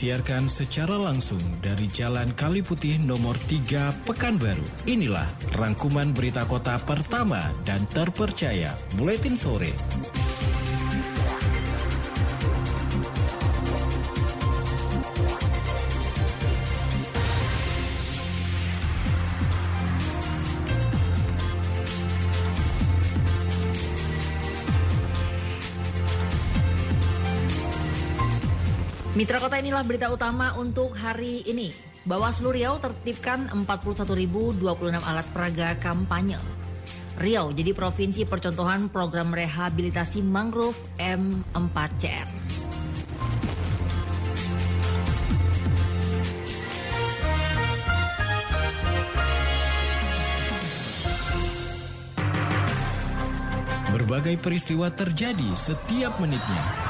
disiarkan secara langsung dari Jalan Kali Putih nomor 3 Pekanbaru. Inilah rangkuman berita kota pertama dan terpercaya Buletin Sore. Mitra Kota inilah berita utama untuk hari ini. Bawaslu Riau tertibkan 41.026 alat peraga kampanye. Riau jadi provinsi percontohan program rehabilitasi mangrove M4CR. Berbagai peristiwa terjadi setiap menitnya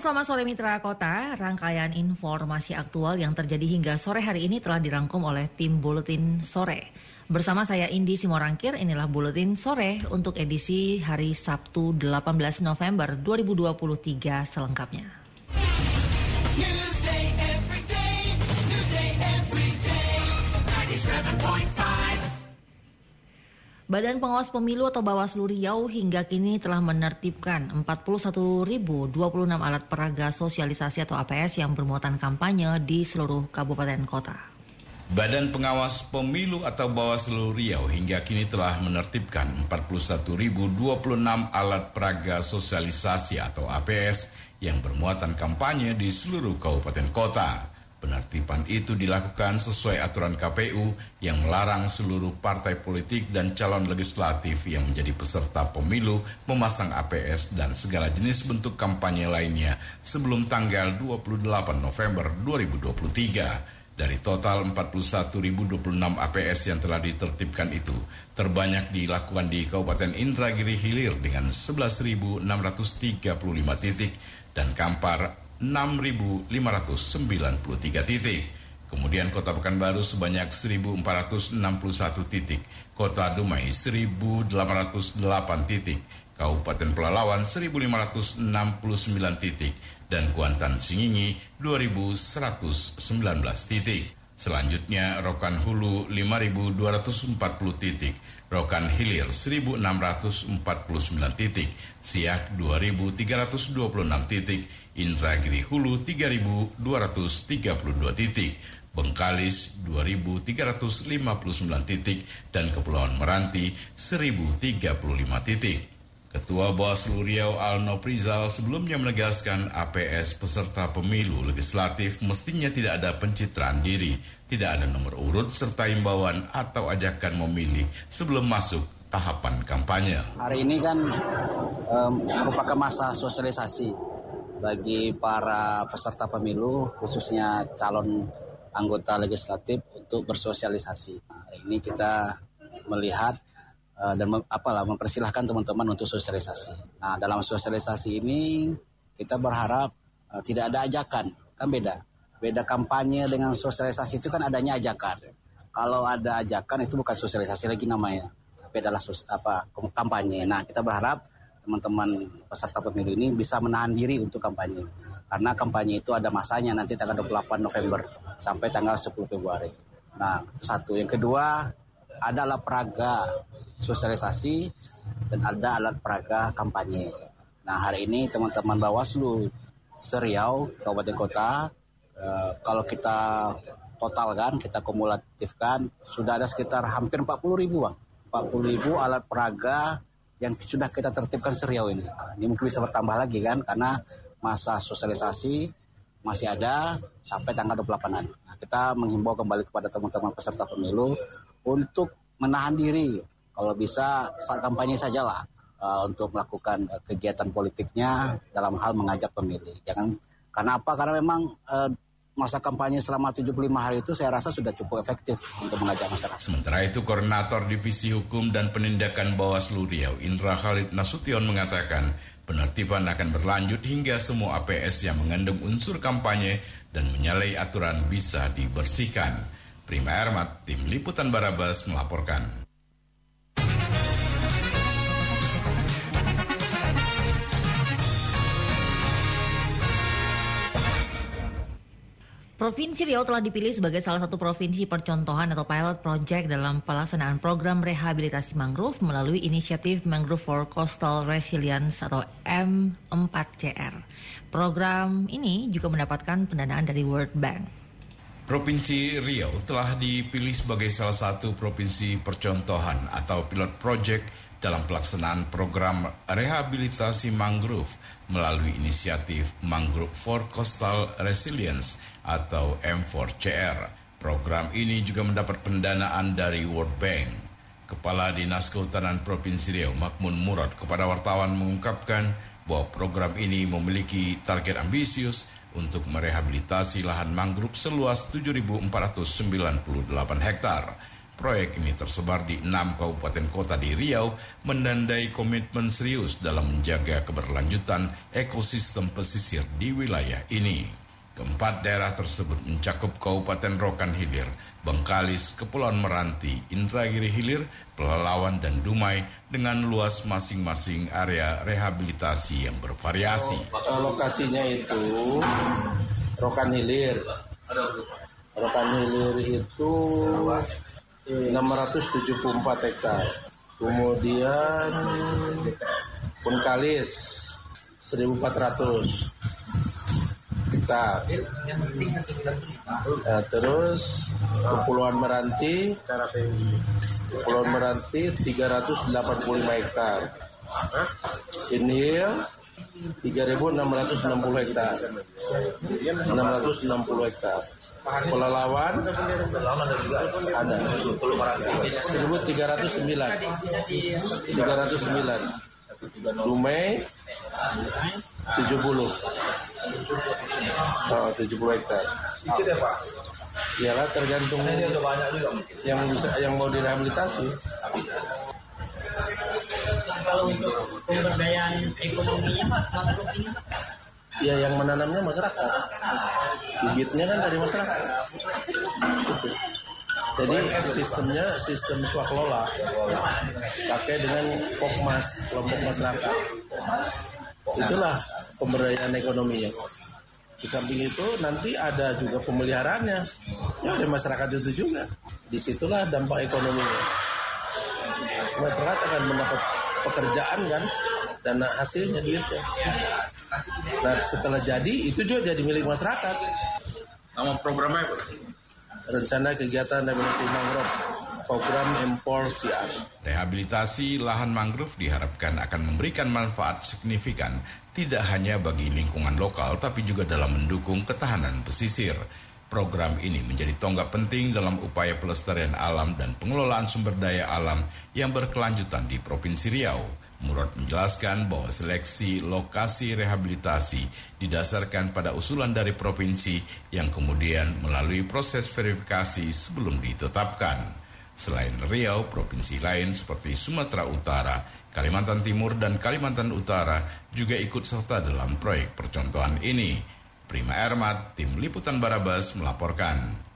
Selamat sore Mitra Kota, rangkaian informasi aktual yang terjadi hingga sore hari ini telah dirangkum oleh tim Buletin Sore. Bersama saya Indi Simorangkir, inilah Buletin Sore untuk edisi hari Sabtu 18 November 2023 selengkapnya. Badan Pengawas Pemilu atau Bawaslu Riau hingga kini telah menertibkan 41.026 alat peraga sosialisasi atau APS yang bermuatan kampanye di seluruh kabupaten kota. Badan Pengawas Pemilu atau Bawaslu Riau hingga kini telah menertibkan 41.026 alat peraga sosialisasi atau APS yang bermuatan kampanye di seluruh kabupaten kota. Penertiban itu dilakukan sesuai aturan KPU yang melarang seluruh partai politik dan calon legislatif yang menjadi peserta pemilu memasang APS dan segala jenis bentuk kampanye lainnya sebelum tanggal 28 November 2023. Dari total 41.026 APS yang telah ditertibkan itu, terbanyak dilakukan di Kabupaten Indragiri Hilir dengan 11.635 titik dan Kampar 6.593 titik. Kemudian Kota Pekanbaru sebanyak 1.461 titik, Kota Dumai 1.808 titik, Kabupaten Pelalawan 1.569 titik, dan Kuantan Singingi 2.119 titik. Selanjutnya Rokan Hulu 5.240 titik, Rokan Hilir 1.649 titik, Siak 2.326 titik, Indragiri Hulu 3.232 titik, Bengkalis 2.359 titik, dan Kepulauan Meranti 1.035 titik. Ketua Bawaslu Riau Alno Prizal sebelumnya menegaskan APS peserta pemilu legislatif mestinya tidak ada pencitraan diri, tidak ada nomor urut serta imbauan atau ajakan memilih sebelum masuk tahapan kampanye. Hari ini kan um, merupakan masa sosialisasi bagi para peserta pemilu khususnya calon anggota legislatif untuk bersosialisasi. Nah, hari ini kita melihat Eh, dan mem, apalah mempersilahkan teman-teman untuk sosialisasi. Nah, dalam sosialisasi ini kita berharap uh, tidak ada ajakan, kan beda. Beda kampanye dengan sosialisasi itu kan adanya ajakan. Kalau ada ajakan itu bukan sosialisasi lagi namanya, tapi adalah sos, apa kampanye. Nah, kita berharap teman-teman peserta pemilu ini bisa menahan diri untuk kampanye. Karena kampanye itu ada masanya nanti tanggal 28 November sampai tanggal 10 Februari. Nah, itu satu. Yang kedua adalah peraga sosialisasi dan ada alat peraga kampanye. Nah hari ini teman-teman Bawaslu Seriau Kabupaten Kota eh, kalau kita total kan kita kumulatifkan sudah ada sekitar hampir 40 ribu bang 40 ribu alat peraga yang sudah kita tertibkan seriau ini ini mungkin bisa bertambah lagi kan karena masa sosialisasi masih ada sampai tanggal 28 nanti. Nah, kita menghimbau kembali kepada teman-teman peserta pemilu untuk menahan diri kalau bisa saat kampanye sajalah uh, untuk melakukan uh, kegiatan politiknya dalam hal mengajak pemilih. Jangan karena apa? Karena memang uh, masa kampanye selama 75 hari itu saya rasa sudah cukup efektif untuk mengajak masyarakat. Sementara itu Koordinator Divisi Hukum dan Penindakan Bawaslu Riau Indra Khalid Nasution mengatakan penertiban akan berlanjut hingga semua APS yang mengandung unsur kampanye dan menyalahi aturan bisa dibersihkan. Prima Ermat, Tim Liputan Barabas melaporkan. Provinsi Riau telah dipilih sebagai salah satu provinsi percontohan atau pilot project dalam pelaksanaan program rehabilitasi mangrove melalui inisiatif Mangrove for Coastal Resilience atau M4CR. Program ini juga mendapatkan pendanaan dari World Bank. Provinsi Riau telah dipilih sebagai salah satu provinsi percontohan atau pilot project dalam pelaksanaan program rehabilitasi mangrove melalui inisiatif Mangrove for Coastal Resilience atau M4CR. Program ini juga mendapat pendanaan dari World Bank. Kepala Dinas Kehutanan Provinsi Riau Makmun Murad kepada wartawan mengungkapkan bahwa program ini memiliki target ambisius untuk merehabilitasi lahan mangrove seluas 7.498 hektar. Proyek ini tersebar di enam kabupaten kota di Riau, menandai komitmen serius dalam menjaga keberlanjutan ekosistem pesisir di wilayah ini. Keempat daerah tersebut mencakup Kabupaten Rokan Hilir, Bengkalis, Kepulauan Meranti, Indragiri Hilir, Pelalawan, dan Dumai dengan luas masing-masing area rehabilitasi yang bervariasi. Oh, lokasinya itu Rokan Hilir. Rokan Hilir itu 674 hektar. Kemudian Bengkalis 1400 hektar. Nah, terus Kepulauan Meranti Kepulauan Meranti 385 hektar. Inhil 3660 hektar. 660 hektar. Pelalawan ada 1309 309 Dumai 70 Oh, 70 hektar. Dikit ya Pak? Iyalah tergantung ini ada banyak juga mungkin. yang bisa yang mau direhabilitasi. Kalau untuk pemberdayaan ekonominya Pak, Ya yang menanamnya masyarakat. Bibitnya kan dari masyarakat. Jadi sistemnya sistem swakelola pakai dengan Pokmas, kelompok masyarakat. Itulah pemberdayaan ekonominya. Di samping itu nanti ada juga pemeliharaannya. Ya dari masyarakat itu juga. Di situlah dampak ekonominya. Masyarakat akan mendapat pekerjaan kan dan hasilnya duitnya. Nah setelah jadi itu juga jadi milik masyarakat. Nama programnya apa? Rencana kegiatan rehabilitasi mangrove program MPOR-CR. Rehabilitasi lahan mangrove diharapkan akan memberikan manfaat signifikan tidak hanya bagi lingkungan lokal tapi juga dalam mendukung ketahanan pesisir. Program ini menjadi tonggak penting dalam upaya pelestarian alam dan pengelolaan sumber daya alam yang berkelanjutan di Provinsi Riau. Murad menjelaskan bahwa seleksi lokasi rehabilitasi didasarkan pada usulan dari provinsi yang kemudian melalui proses verifikasi sebelum ditetapkan. Selain Riau, provinsi lain seperti Sumatera Utara, Kalimantan Timur, dan Kalimantan Utara juga ikut serta dalam proyek percontohan ini. Prima Ermat, Tim Liputan Barabas melaporkan.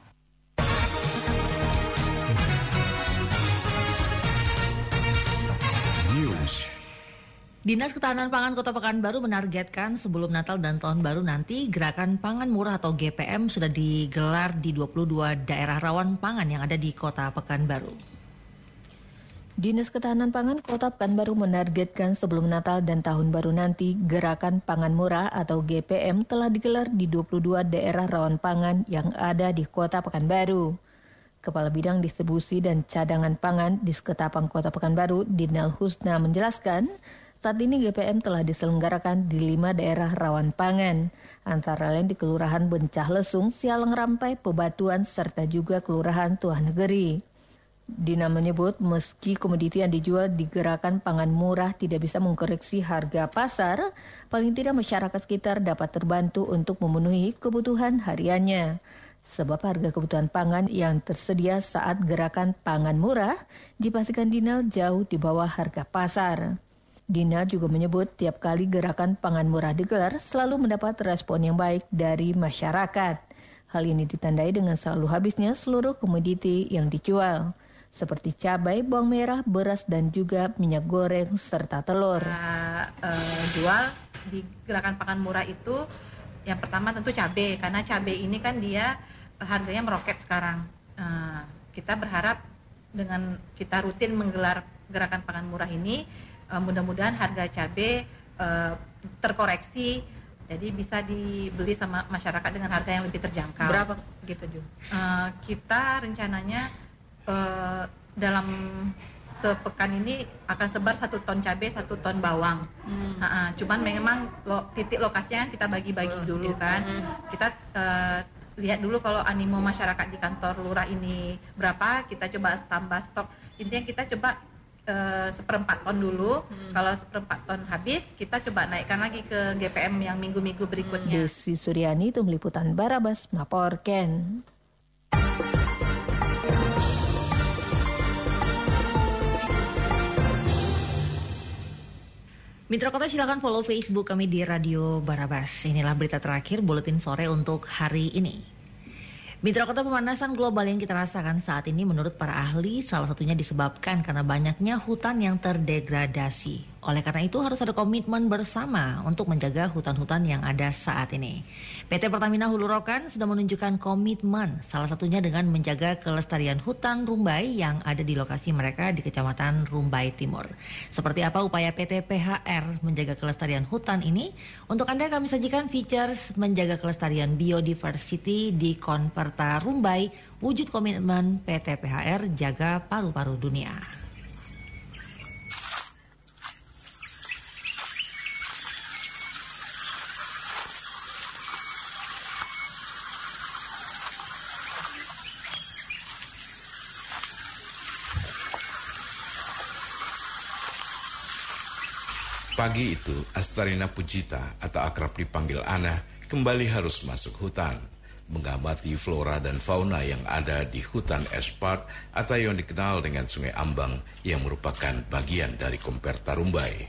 Dinas Ketahanan Pangan Kota Pekanbaru menargetkan sebelum Natal dan Tahun Baru nanti gerakan pangan murah atau GPM sudah digelar di 22 daerah rawan pangan yang ada di Kota Pekanbaru. Dinas Ketahanan Pangan Kota Pekanbaru menargetkan sebelum Natal dan Tahun Baru nanti Gerakan Pangan Murah atau GPM telah digelar di 22 daerah rawan pangan yang ada di Kota Pekanbaru. Kepala Bidang Distribusi dan Cadangan Pangan di Seketapang Kota Pekanbaru, Dinel Husna menjelaskan, saat ini GPM telah diselenggarakan di lima daerah rawan pangan, antara lain di Kelurahan Bencah Lesung, Sialang Rampai, Pebatuan, serta juga Kelurahan Tuah Negeri. Dina menyebut meski komoditi yang dijual di gerakan pangan murah tidak bisa mengkoreksi harga pasar, paling tidak masyarakat sekitar dapat terbantu untuk memenuhi kebutuhan hariannya. Sebab harga kebutuhan pangan yang tersedia saat gerakan pangan murah dipastikan Dina jauh di bawah harga pasar. Dina juga menyebut tiap kali gerakan pangan murah digelar selalu mendapat respon yang baik dari masyarakat. Hal ini ditandai dengan selalu habisnya seluruh komoditi yang dijual seperti cabai, bawang merah, beras, dan juga minyak goreng serta telur. Uh, jual di gerakan pakan murah itu yang pertama tentu cabai karena cabai ini kan dia uh, harganya meroket sekarang. Uh, kita berharap dengan kita rutin menggelar gerakan pakan murah ini uh, mudah-mudahan harga cabai uh, terkoreksi jadi bisa dibeli sama masyarakat dengan harga yang lebih terjangkau. Berapa gitu Ju? Uh, kita rencananya uh, dalam sepekan ini akan sebar satu ton cabai, satu ton bawang. Hmm. Uh, uh, cuman memang lo, titik lokasinya kita bagi-bagi dulu gitu. kan. Hmm. Kita uh, lihat dulu kalau animo masyarakat di kantor lurah ini berapa, kita coba tambah stok. Intinya kita coba uh, seperempat ton dulu. Hmm. Kalau seperempat ton habis, kita coba naikkan lagi ke GPM yang minggu-minggu berikutnya. Desi Suryani itu meliputan Barabas melaporkan. Mitra Kota silakan follow Facebook kami di Radio Barabas. Inilah berita terakhir Buletin Sore untuk hari ini. Mitra Kota pemanasan global yang kita rasakan saat ini menurut para ahli salah satunya disebabkan karena banyaknya hutan yang terdegradasi. Oleh karena itu harus ada komitmen bersama untuk menjaga hutan-hutan yang ada saat ini. PT Pertamina Hulu Rokan sudah menunjukkan komitmen salah satunya dengan menjaga kelestarian hutan Rumbai yang ada di lokasi mereka di Kecamatan Rumbai Timur. Seperti apa upaya PT PHR menjaga kelestarian hutan ini? Untuk Anda kami sajikan features menjaga kelestarian biodiversity di Konverta Rumbai wujud komitmen PT PHR jaga paru-paru dunia. Pagi itu, Astarina Pujita atau akrab dipanggil Ana kembali harus masuk hutan, mengamati flora dan fauna yang ada di hutan Espart atau yang dikenal dengan Sungai Ambang yang merupakan bagian dari Komperta Rumbai.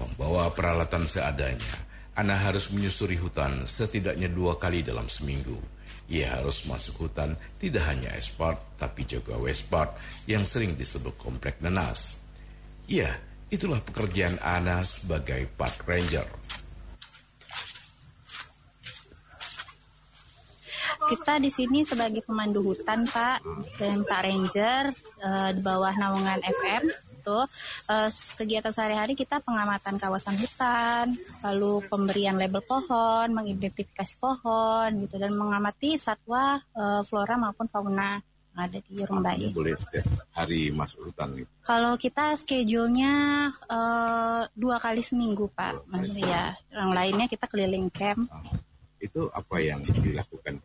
Membawa peralatan seadanya, Ana harus menyusuri hutan setidaknya dua kali dalam seminggu ia harus masuk hutan tidak hanya Espart tapi juga Westpart yang sering disebut komplek Nenas. Ya, itulah pekerjaan Ana sebagai park ranger. Kita di sini sebagai pemandu hutan, Pak, dan Pak Ranger uh, di bawah naungan FM itu uh, kegiatan sehari-hari kita pengamatan kawasan hutan, lalu pemberian label pohon, mengidentifikasi pohon gitu dan mengamati satwa uh, flora maupun fauna ada di Rumbai. Boleh setiap hari masuk hutan gitu. Kalau kita schedule-nya uh, dua kali seminggu, Pak. Kali ya, yang lainnya kita keliling camp. Oh, itu apa yang dilakukan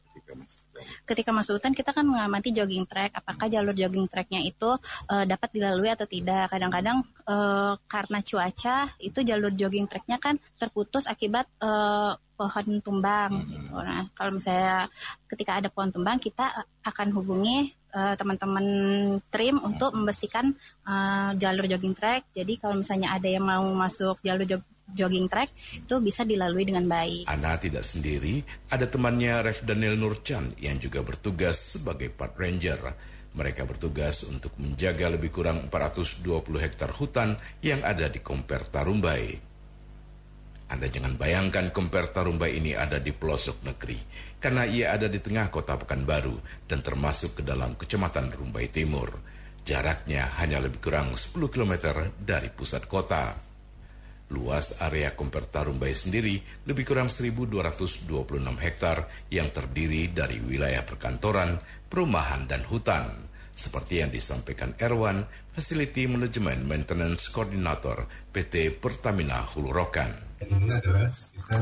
ketika masuk hutan kita kan mengamati jogging track apakah jalur jogging tracknya itu uh, dapat dilalui atau tidak kadang-kadang uh, karena cuaca itu jalur jogging tracknya kan terputus akibat uh, pohon tumbang gitu. Nah, kalau misalnya ketika ada pohon tumbang kita akan hubungi teman-teman trim untuk membersihkan uh, jalur jogging track. Jadi kalau misalnya ada yang mau masuk jalur jog jogging track itu bisa dilalui dengan baik. Ana tidak sendiri, ada temannya Rev Daniel Nurchan yang juga bertugas sebagai part ranger. Mereka bertugas untuk menjaga lebih kurang 420 hektar hutan yang ada di Komper Tarumbai. Anda jangan bayangkan Komper Tarumbai ini ada di pelosok negeri, karena ia ada di tengah kota Pekanbaru dan termasuk ke dalam kecamatan Rumbai Timur. Jaraknya hanya lebih kurang 10 km dari pusat kota. Luas area Komper Tarumbai sendiri lebih kurang 1.226 hektar yang terdiri dari wilayah perkantoran, perumahan, dan hutan seperti yang disampaikan Erwan, Facility Management Maintenance Coordinator PT Pertamina Hulu Rokan ini adalah sekitar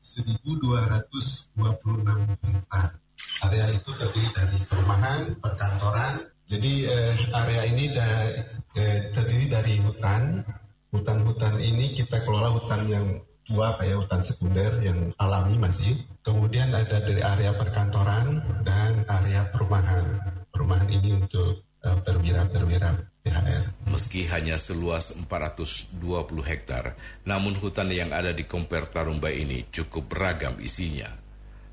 1.226 hektar. Area itu terdiri dari perumahan, perkantoran. Jadi eh, area ini da, eh, terdiri dari hutan. Hutan-hutan ini kita kelola hutan yang tua kayak hutan sekunder yang alami masih. Kemudian ada dari area perkantoran dan area perumahan. Perumahan ini untuk eh, perwira-perwira THR. Meski hanya seluas 420 hektar, namun hutan yang ada di Komper Tarumbai ini cukup beragam isinya.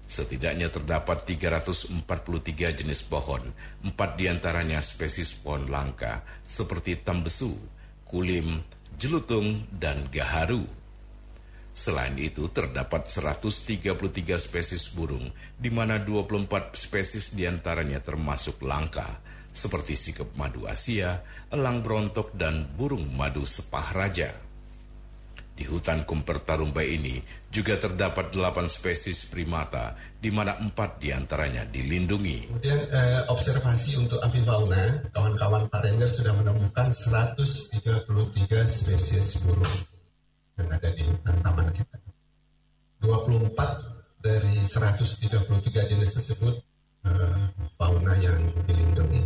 Setidaknya terdapat 343 jenis pohon, empat di antaranya spesies pohon langka seperti tambesu, kulim, jelutung, dan gaharu. Selain itu, terdapat 133 spesies burung, di mana 24 spesies di antaranya termasuk langka, seperti sikap madu Asia, elang brontok, dan burung madu sepah raja. Di hutan Kumper Tarumbai ini juga terdapat delapan spesies primata, di mana empat di antaranya dilindungi. Kemudian eh, observasi untuk avifauna, kawan-kawan Pak Ranger sudah menemukan 133 spesies burung yang ada di hutan taman kita. 24 dari 133 jenis tersebut uh, fauna yang dilindungi.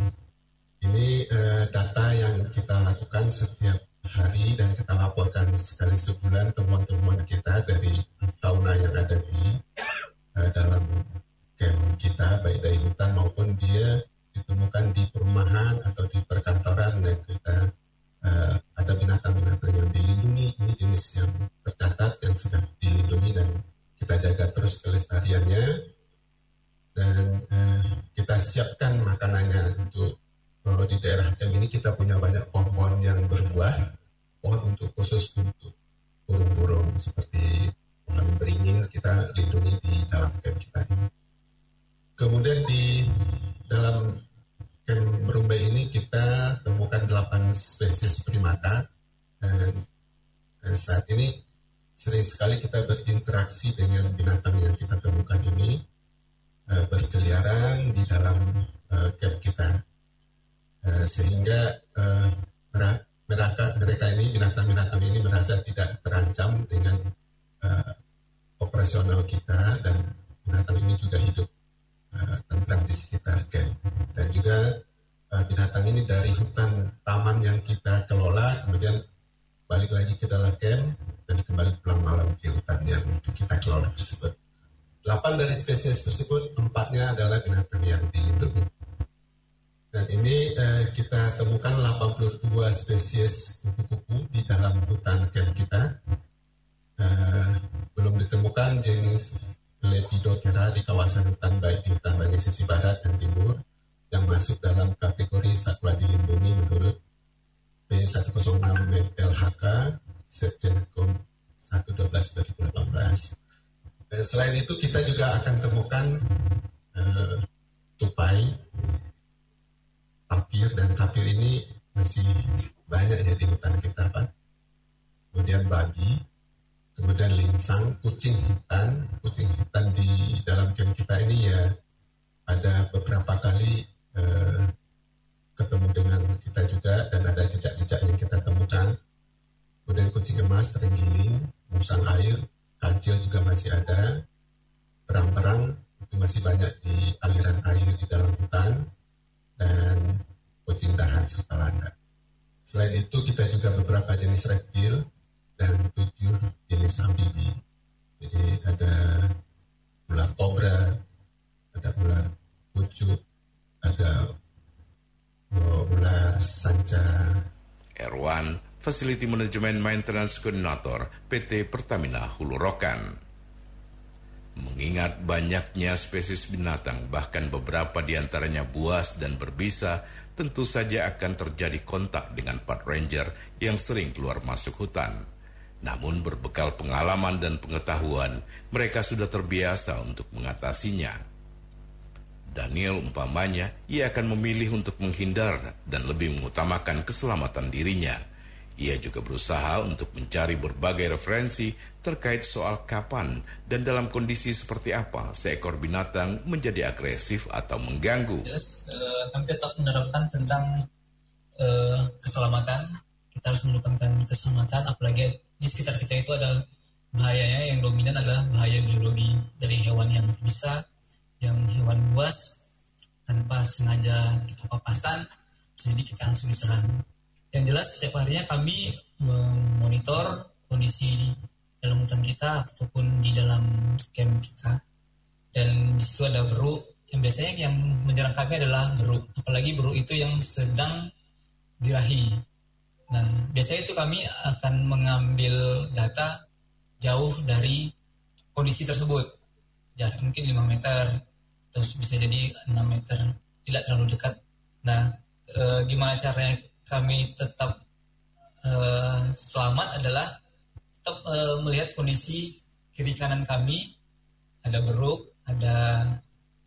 Ini uh, data yang kita lakukan setiap hari dan kita laporkan sekali sebulan temuan-temuan kita dari fauna yang ada di berinteraksi dengan binatang yang kita temukan ini uh, berkeliaran di dalam uh, camp kita. Uh, sehingga mereka mereka ini binatang-binatang ini merasa tidak terancam dengan operasional kita dan binatang ini juga hidup uh, tentram di sekitar camp dan juga binatang ini dari hutan taman yang kita kelola kemudian balik lagi ke dalam camp dan kembali pulang malam ke hutan yang kita kelola tersebut. 8 dari spesies tersebut empatnya adalah binatang yang dilindungi. Dan ini eh, kita temukan 82 spesies kupu-kupu di dalam hutan camp kita. Eh, belum ditemukan jenis Lepidoptera di kawasan hutan baik di hutan bagian sisi barat dan timur yang masuk dalam kategori satwa dilindungi menurut P106 LHK Setjenkom 112 2018. Eh, selain itu kita juga akan temukan uh, tupai, tapir dan tapir ini masih banyak ya di hutan kita Pak. Kemudian babi, kemudian linsang, kucing hitam, kucing hitam di dalam camp kita ini ya ada beberapa kali uh, ketemu dengan kita juga dan ada jejak-jejak yang kita temukan. Kemudian kucing emas terenggiling, musang air, kancil juga masih ada, perang-perang itu masih banyak di aliran air di dalam hutan, dan kucing dahan serta landak. Selain itu kita juga beberapa jenis reptil dan tujuh jenis amfibi. Jadi ada ular kobra, ada ular pucuk, ada ular sanca. Erwan Facility Management Maintenance Coordinator PT Pertamina Hulu Rokan. Mengingat banyaknya spesies binatang, bahkan beberapa di antaranya buas dan berbisa, tentu saja akan terjadi kontak dengan Part Ranger yang sering keluar masuk hutan. Namun berbekal pengalaman dan pengetahuan, mereka sudah terbiasa untuk mengatasinya. Daniel umpamanya, ia akan memilih untuk menghindar dan lebih mengutamakan keselamatan dirinya. Ia juga berusaha untuk mencari berbagai referensi terkait soal kapan dan dalam kondisi seperti apa seekor binatang menjadi agresif atau mengganggu. Jelas, uh, kami tetap menerapkan tentang uh, keselamatan. Kita harus menekankan keselamatan, apalagi di sekitar kita itu ada bahayanya yang dominan adalah bahaya biologi dari hewan yang bisa, yang hewan buas tanpa sengaja kita papasan, jadi kita langsung diserang. Yang jelas setiap harinya kami memonitor kondisi dalam hutan kita ataupun di dalam camp kita. Dan di situ ada beruk yang biasanya yang menyerang kami adalah beruk, apalagi beruk itu yang sedang birahi Nah, biasanya itu kami akan mengambil data jauh dari kondisi tersebut. Jarak mungkin 5 meter, terus bisa jadi 6 meter, tidak terlalu dekat. Nah, e, gimana caranya kami tetap e, selamat adalah tetap e, melihat kondisi kiri kanan kami, ada beruk, ada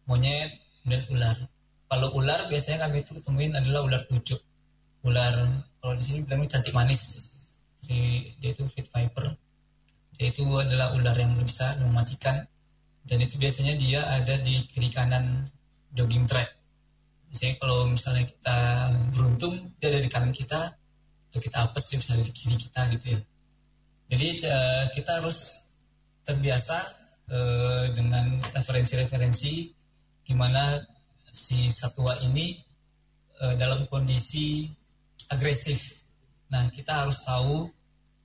monyet, kemudian ular. Kalau ular biasanya kami itu ketemuin adalah ular pucuk. Ular kalau di sini bilangnya cantik manis. Jadi dia itu fit viper dia itu adalah ular yang berbisa mematikan dan itu biasanya dia ada di kiri kanan jogging track biasanya kalau misalnya kita beruntung dia ada di kanan kita atau kita apes dia bisa di kiri kita gitu ya jadi uh, kita harus terbiasa uh, dengan referensi-referensi gimana si satwa ini uh, dalam kondisi agresif. Nah, kita harus tahu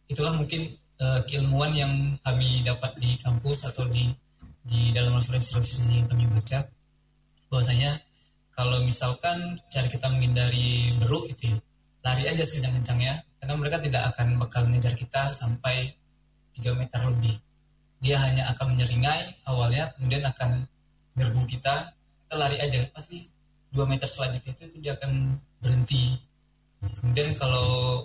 itulah mungkin uh, keilmuan yang kami dapat di kampus atau di di dalam referensi-referensi yang kami baca bahwasanya kalau misalkan cara kita menghindari beruk itu ya, lari aja sekencang-kencangnya karena mereka tidak akan bakal ngejar kita sampai 3 meter lebih. Dia hanya akan menyeringai awalnya kemudian akan nyerbu kita. Kita lari aja pasti 2 meter selanjutnya itu, itu dia akan berhenti. Kemudian kalau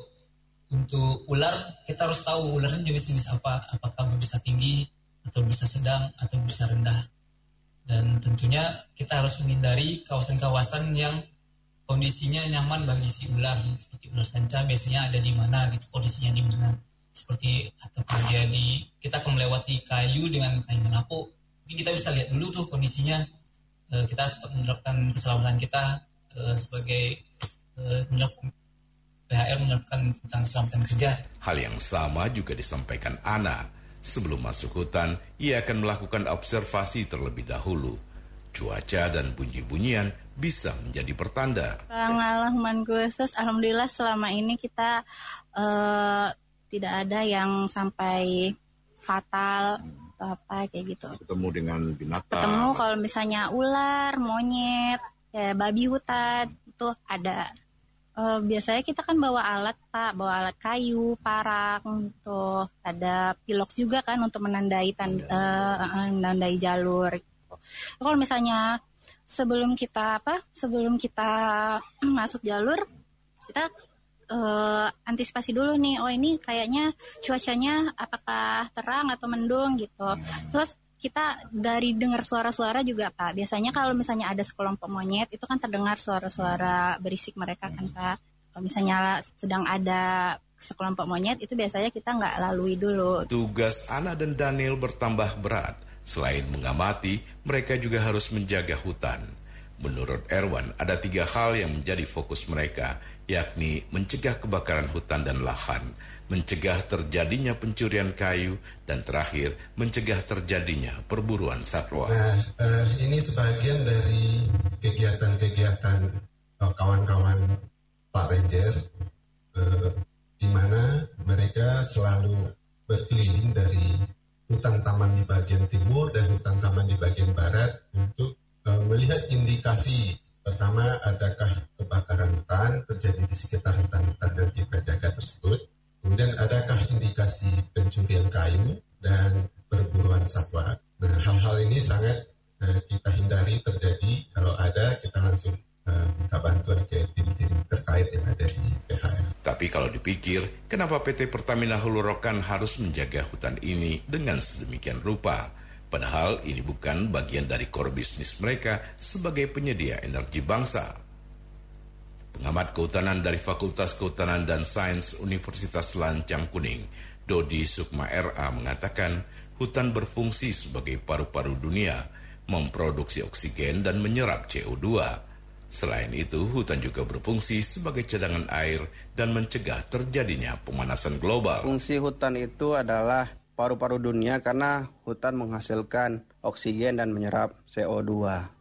untuk ular kita harus tahu ularnya jenis-jenis apa, apakah bisa tinggi atau bisa sedang atau bisa rendah. Dan tentunya kita harus menghindari kawasan-kawasan yang kondisinya nyaman bagi si ular seperti ular sanca biasanya ada di mana gitu kondisinya di mana seperti atau dia di kita akan melewati kayu dengan kayu menapu mungkin kita bisa lihat dulu tuh kondisinya e, kita tetap menerapkan keselamatan kita e, sebagai e, menerapkan PHR menyebutkan tentang keselamatan kerja. Hal yang sama juga disampaikan Ana. Sebelum masuk hutan, ia akan melakukan observasi terlebih dahulu. Cuaca dan bunyi-bunyian bisa menjadi pertanda. Pengalaman khusus, alhamdulillah selama ini kita uh, tidak ada yang sampai fatal atau apa kayak gitu. Ketemu dengan binatang. Ketemu kalau misalnya ular, monyet, ya babi hutan itu ada Uh, biasanya kita kan bawa alat pak, bawa alat kayu, parang, tuh ada pilok juga kan untuk menandai tanda, uh, menandai jalur. Gitu. Kalau misalnya sebelum kita apa, sebelum kita masuk jalur, kita uh, antisipasi dulu nih. Oh ini kayaknya cuacanya apakah terang atau mendung gitu. Terus kita dari dengar suara-suara juga Pak. Biasanya kalau misalnya ada sekelompok monyet itu kan terdengar suara-suara berisik mereka kan Pak. Kalau misalnya sedang ada sekelompok monyet itu biasanya kita nggak lalui dulu. Tugas Ana dan Daniel bertambah berat. Selain mengamati, mereka juga harus menjaga hutan. Menurut Erwan, ada tiga hal yang menjadi fokus mereka, yakni mencegah kebakaran hutan dan lahan, mencegah terjadinya pencurian kayu, dan terakhir mencegah terjadinya perburuan satwa. Nah, uh, ini sebagian dari kegiatan-kegiatan uh, kawan-kawan Pak Ranger, uh, di mana mereka selalu berkeliling dari hutan taman di bagian timur dan hutan taman di bagian barat untuk uh, melihat indikasi pertama adakah kebakaran hutan terjadi di sekitar hutan-hutan yang kita jaga tersebut Kemudian adakah indikasi pencurian kayu dan perburuan satwa? Nah, hal-hal ini sangat eh, kita hindari terjadi. Kalau ada, kita langsung uh, minta bantuan ke tim-tim terkait yang ada di PHR. Tapi kalau dipikir, kenapa PT Pertamina Hulu Rokan harus menjaga hutan ini dengan sedemikian rupa? Padahal ini bukan bagian dari core bisnis mereka sebagai penyedia energi bangsa. Pengamat kehutanan dari Fakultas Kehutanan dan Sains Universitas Lancang Kuning, Dodi Sukma RA mengatakan hutan berfungsi sebagai paru-paru dunia, memproduksi oksigen dan menyerap CO2. Selain itu, hutan juga berfungsi sebagai cadangan air dan mencegah terjadinya pemanasan global. Fungsi hutan itu adalah paru-paru dunia karena hutan menghasilkan oksigen dan menyerap CO2.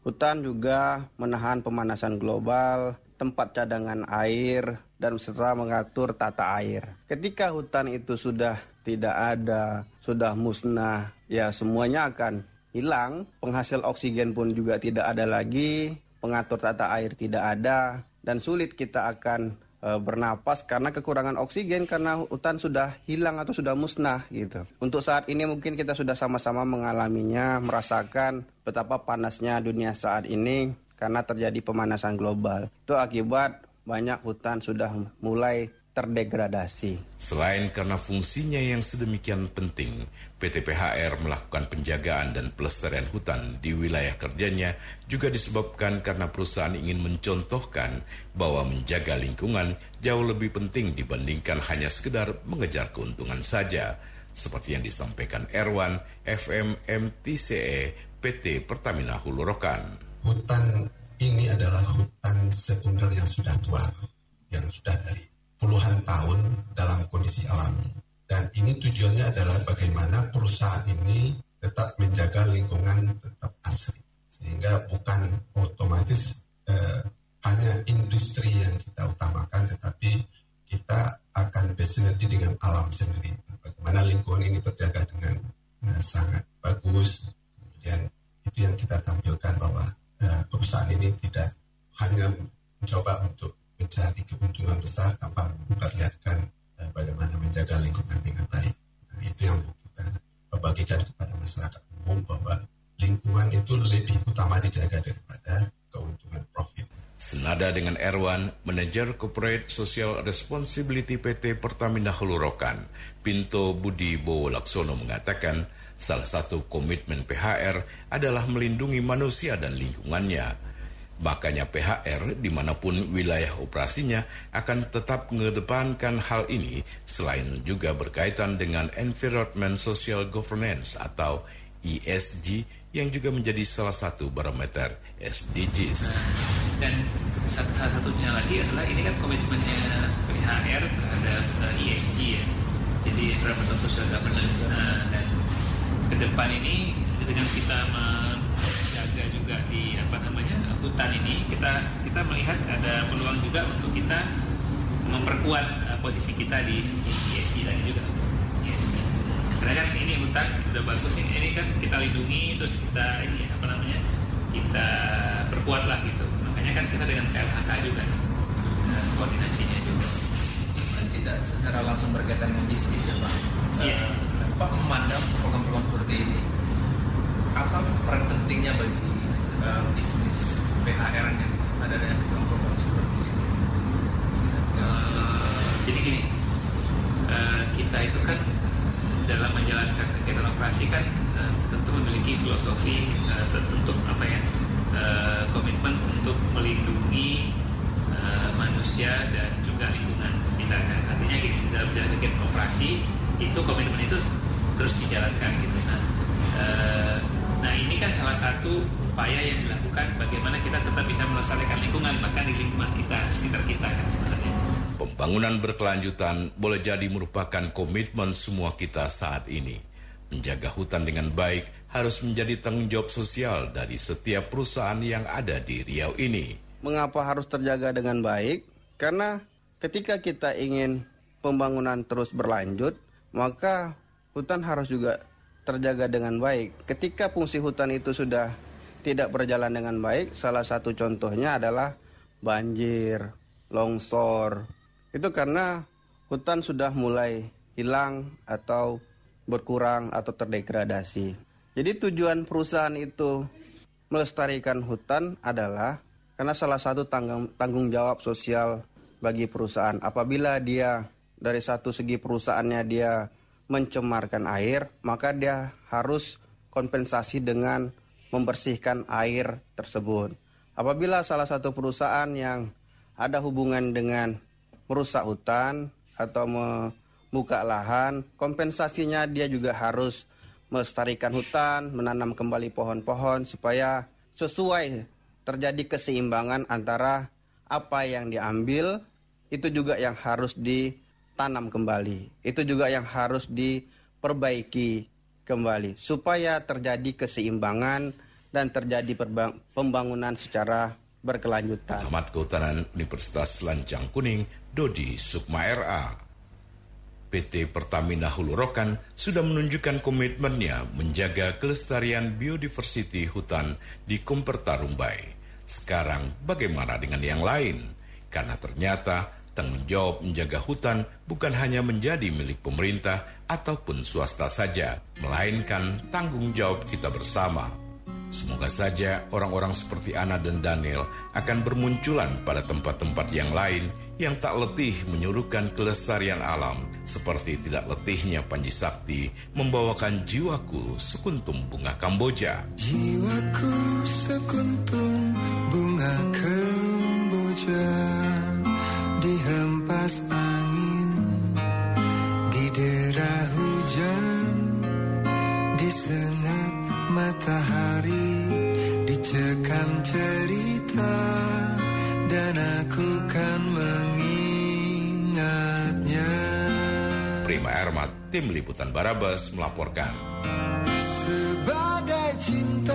Hutan juga menahan pemanasan global, tempat cadangan air, dan serta mengatur tata air. Ketika hutan itu sudah tidak ada, sudah musnah, ya semuanya akan hilang. Penghasil oksigen pun juga tidak ada lagi, pengatur tata air tidak ada, dan sulit kita akan e, bernapas karena kekurangan oksigen karena hutan sudah hilang atau sudah musnah gitu. Untuk saat ini mungkin kita sudah sama-sama mengalaminya, merasakan betapa panasnya dunia saat ini karena terjadi pemanasan global. Itu akibat banyak hutan sudah mulai terdegradasi. Selain karena fungsinya yang sedemikian penting, PT PHR melakukan penjagaan dan pelestarian hutan di wilayah kerjanya juga disebabkan karena perusahaan ingin mencontohkan bahwa menjaga lingkungan jauh lebih penting dibandingkan hanya sekedar mengejar keuntungan saja, seperti yang disampaikan Erwan, FM MTCE PT Pertamina Hulu Rokan hutan ini adalah hutan sekunder yang sudah tua, yang sudah dari puluhan tahun dalam kondisi alami. Dan ini tujuannya adalah bagaimana perusahaan ini tetap menjaga lingkungan tetap asli. Sehingga bukan otomatis eh, hanya industri yang kita utamakan, tetapi kita akan bersinergi dengan alam sendiri. Bagaimana lingkungan ini terjaga dengan eh, sangat bagus. Kemudian itu yang kita tampilkan bahwa uh, perusahaan ini tidak hanya mencoba untuk mencari keuntungan besar tanpa memperlihatkan uh, bagaimana menjaga lingkungan dengan baik. Nah, itu yang kita bagikan kepada masyarakat umum bahwa lingkungan itu lebih utama dijaga daripada keuntungan profit. Senada dengan Erwan, manajer Corporate Social Responsibility PT Pertamina Hulu Rokan, Pinto Budi Bowo Laksono mengatakan, Salah satu komitmen PHR adalah melindungi manusia dan lingkungannya. Makanya PHR di mana pun wilayah operasinya akan tetap mengedepankan hal ini selain juga berkaitan dengan Environment Social Governance atau ESG yang juga menjadi salah satu barometer SDGs. Dan salah satunya lagi adalah ini kan komitmennya PHR terhadap ESG ya. Jadi Environmental Social Governance uh, dan ke depan ini dengan kita menjaga juga di apa namanya hutan ini kita kita melihat ada peluang juga untuk kita memperkuat uh, posisi kita di sisi ESG tadi juga. Yes. karena kan ini hutan udah bagus ini, ini kan kita lindungi terus kita ini apa namanya kita perkuat lah gitu. Makanya kan kita dengan KLHK juga uh, koordinasinya juga. Tidak secara langsung berkaitan dengan bisnis ya pak? Iya. Uh, Pak memandang program-program seperti ini apa peran pentingnya bagi uh, bisnis PHR yang ada dengan program-program seperti ini? Uh, jadi gini, uh, kita itu kan dalam menjalankan kegiatan operasi kan uh, tentu memiliki filosofi uh, untuk apa ya uh, komitmen untuk melindungi uh, manusia dan juga lingkungan sekitar kan. Artinya gini dalam menjalankan kegiatan operasi itu komitmen itu terus dijalankan gitu. Nah, e, nah ini kan salah satu upaya yang dilakukan bagaimana kita tetap bisa melestarikan lingkungan bahkan di lingkungan kita sekitar kita kan sebenarnya. Pembangunan berkelanjutan boleh jadi merupakan komitmen semua kita saat ini. Menjaga hutan dengan baik harus menjadi tanggung jawab sosial dari setiap perusahaan yang ada di Riau ini. Mengapa harus terjaga dengan baik? Karena ketika kita ingin pembangunan terus berlanjut, maka hutan harus juga terjaga dengan baik. Ketika fungsi hutan itu sudah tidak berjalan dengan baik, salah satu contohnya adalah banjir, longsor. Itu karena hutan sudah mulai hilang atau berkurang atau terdegradasi. Jadi tujuan perusahaan itu melestarikan hutan adalah Karena salah satu tanggung, tanggung jawab sosial bagi perusahaan apabila dia dari satu segi perusahaannya dia mencemarkan air, maka dia harus kompensasi dengan membersihkan air tersebut. Apabila salah satu perusahaan yang ada hubungan dengan merusak hutan atau membuka lahan, kompensasinya dia juga harus melestarikan hutan, menanam kembali pohon-pohon supaya sesuai terjadi keseimbangan antara apa yang diambil itu juga yang harus ditanam kembali. Itu juga yang harus diperbaiki kembali supaya terjadi keseimbangan dan terjadi pembangunan secara berkelanjutan. Ahmad Kehutanan Universitas Lancang Kuning, Dodi Sukma RA. PT Pertamina Hulu Rokan sudah menunjukkan komitmennya menjaga kelestarian biodiversity hutan di Kumperta Rumbai. Sekarang bagaimana dengan yang lain? Karena ternyata tanggung jawab menjaga hutan bukan hanya menjadi milik pemerintah ataupun swasta saja, melainkan tanggung jawab kita bersama Semoga saja orang-orang seperti Ana dan Daniel akan bermunculan pada tempat-tempat yang lain yang tak letih menyuruhkan kelestarian alam seperti tidak letihnya Panji Sakti membawakan jiwaku sekuntum bunga Kamboja. Jiwaku sekuntum bunga Kamboja dihempas angin Tim Liputan Barabas melaporkan. Sebagai cinta